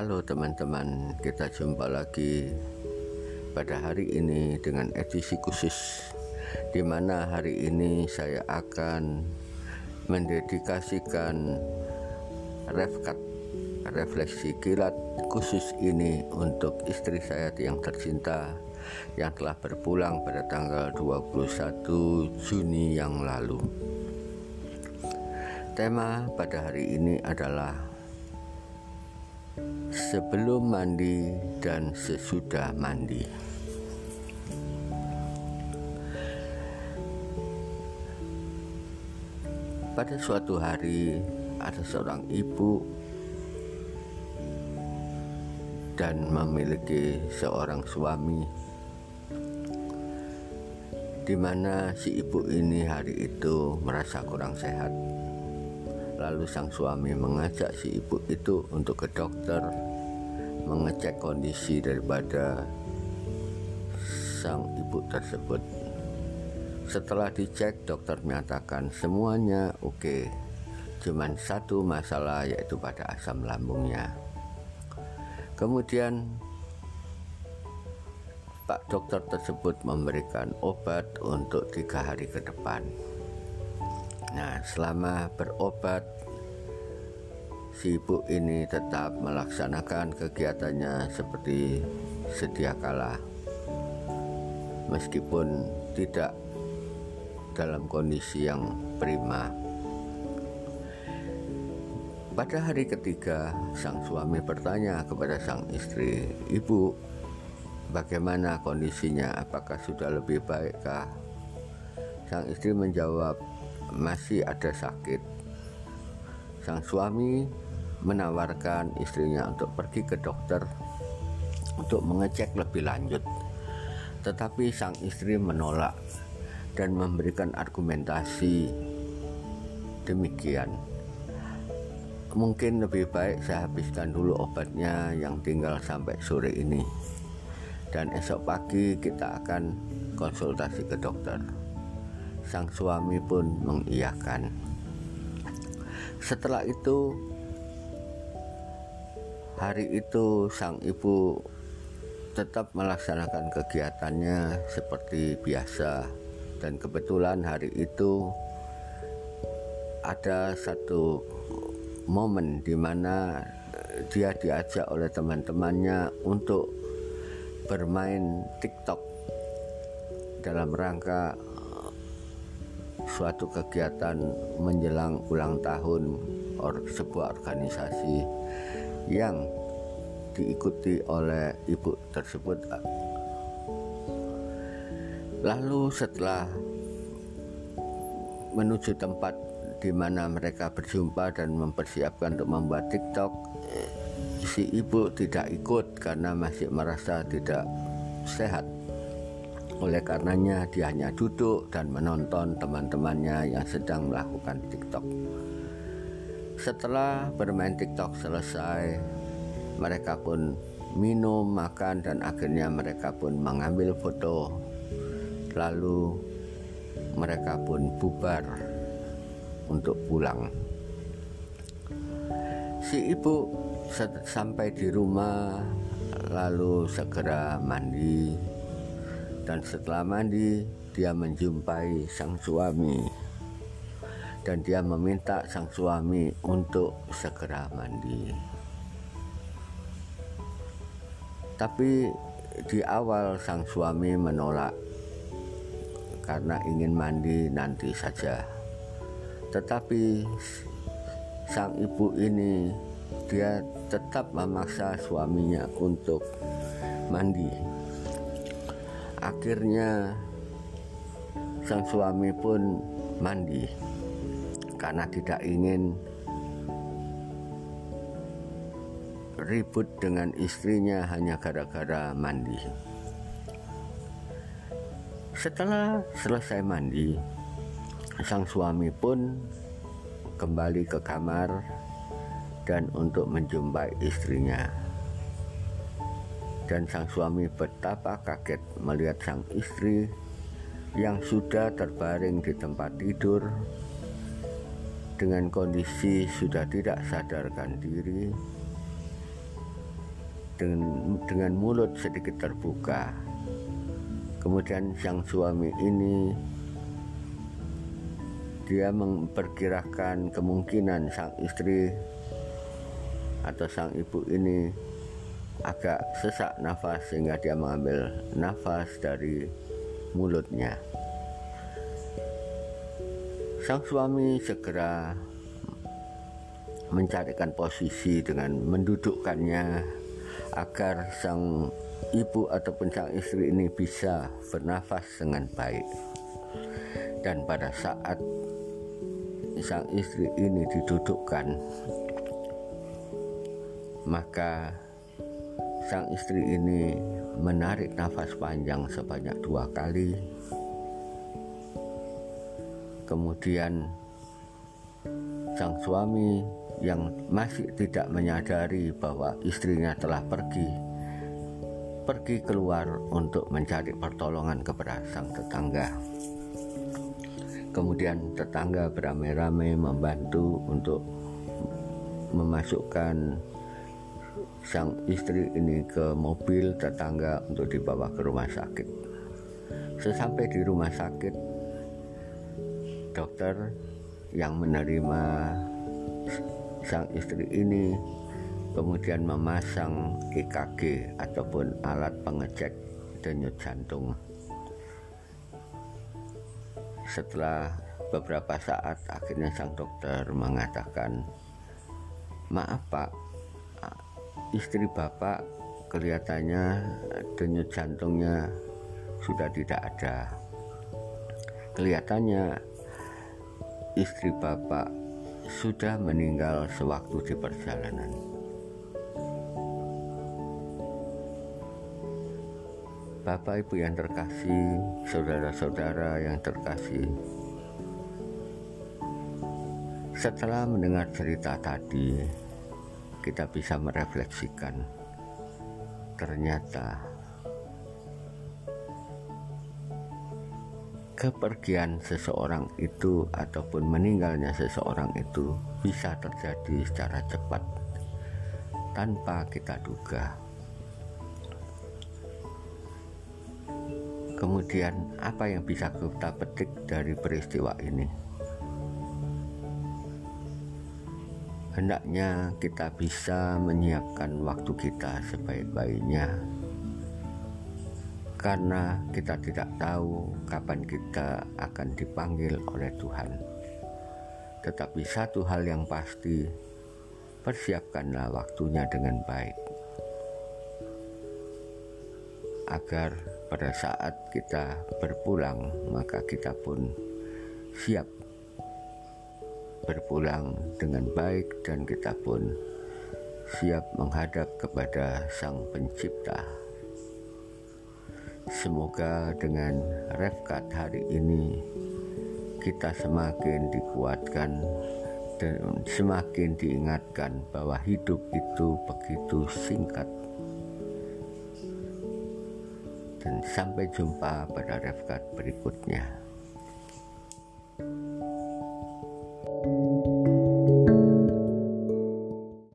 Halo teman-teman, kita jumpa lagi pada hari ini dengan edisi khusus di mana hari ini saya akan mendedikasikan refkat refleksi kilat khusus ini untuk istri saya yang tercinta yang telah berpulang pada tanggal 21 Juni yang lalu. Tema pada hari ini adalah sebelum mandi dan sesudah mandi. Pada suatu hari, ada seorang ibu dan memiliki seorang suami, di mana si ibu ini hari itu merasa kurang sehat Lalu sang suami mengajak si ibu itu untuk ke dokter mengecek kondisi daripada sang ibu tersebut. Setelah dicek, dokter menyatakan semuanya oke. Okay. Cuman satu masalah yaitu pada asam lambungnya. Kemudian Pak dokter tersebut memberikan obat untuk tiga hari ke depan. Nah, selama berobat, si ibu ini tetap melaksanakan kegiatannya seperti sedia kala, meskipun tidak dalam kondisi yang prima. Pada hari ketiga, sang suami bertanya kepada sang istri, "Ibu, bagaimana kondisinya? Apakah sudah lebih baikkah?" Sang istri menjawab, masih ada sakit. Sang suami menawarkan istrinya untuk pergi ke dokter untuk mengecek lebih lanjut. Tetapi sang istri menolak dan memberikan argumentasi demikian. Mungkin lebih baik saya habiskan dulu obatnya yang tinggal sampai sore ini. Dan esok pagi kita akan konsultasi ke dokter. Sang suami pun mengiyakan. Setelah itu, hari itu sang ibu tetap melaksanakan kegiatannya seperti biasa, dan kebetulan hari itu ada satu momen di mana dia diajak oleh teman-temannya untuk bermain TikTok dalam rangka suatu kegiatan menjelang ulang tahun or sebuah organisasi yang diikuti oleh ibu tersebut. Lalu setelah menuju tempat di mana mereka berjumpa dan mempersiapkan untuk membuat TikTok, si ibu tidak ikut karena masih merasa tidak sehat. Oleh karenanya dia hanya duduk dan menonton teman-temannya yang sedang melakukan TikTok. Setelah bermain TikTok selesai, mereka pun minum, makan dan akhirnya mereka pun mengambil foto. Lalu mereka pun bubar untuk pulang. Si ibu sampai di rumah lalu segera mandi dan setelah mandi dia menjumpai sang suami dan dia meminta sang suami untuk segera mandi. Tapi di awal sang suami menolak karena ingin mandi nanti saja. Tetapi sang ibu ini dia tetap memaksa suaminya untuk mandi Akhirnya sang suami pun mandi karena tidak ingin ribut dengan istrinya hanya gara-gara mandi. Setelah selesai mandi, sang suami pun kembali ke kamar dan untuk menjumpai istrinya dan sang suami betapa kaget melihat sang istri yang sudah terbaring di tempat tidur dengan kondisi sudah tidak sadarkan diri dengan, dengan mulut sedikit terbuka. Kemudian sang suami ini dia memperkirakan kemungkinan sang istri atau sang ibu ini agak sesak nafas sehingga dia mengambil nafas dari mulutnya. Sang suami segera mencarikan posisi dengan mendudukkannya agar sang ibu ataupun sang istri ini bisa bernafas dengan baik. Dan pada saat sang istri ini didudukkan maka sang istri ini menarik nafas panjang sebanyak dua kali. Kemudian sang suami yang masih tidak menyadari bahwa istrinya telah pergi pergi keluar untuk mencari pertolongan kepada sang tetangga. Kemudian tetangga beramai-ramai membantu untuk memasukkan sang istri ini ke mobil tetangga untuk dibawa ke rumah sakit. Sesampai di rumah sakit, dokter yang menerima sang istri ini kemudian memasang EKG ataupun alat pengecek denyut jantung setelah beberapa saat akhirnya sang dokter mengatakan, "Maaf, Pak, istri Bapak kelihatannya denyut jantungnya sudah tidak ada. Kelihatannya istri Bapak sudah meninggal sewaktu di perjalanan." Bapak Ibu yang terkasih, saudara-saudara yang terkasih. Setelah mendengar cerita tadi, kita bisa merefleksikan. Ternyata kepergian seseorang itu ataupun meninggalnya seseorang itu bisa terjadi secara cepat tanpa kita duga. Kemudian, apa yang bisa kita petik dari peristiwa ini? Hendaknya kita bisa menyiapkan waktu kita sebaik-baiknya, karena kita tidak tahu kapan kita akan dipanggil oleh Tuhan. Tetapi satu hal yang pasti, persiapkanlah waktunya dengan baik, agar pada saat kita berpulang, maka kita pun siap berpulang dengan baik, dan kita pun siap menghadap kepada Sang Pencipta. Semoga dengan refkat hari ini kita semakin dikuatkan dan semakin diingatkan bahwa hidup itu begitu singkat dan sampai jumpa pada refkat berikutnya.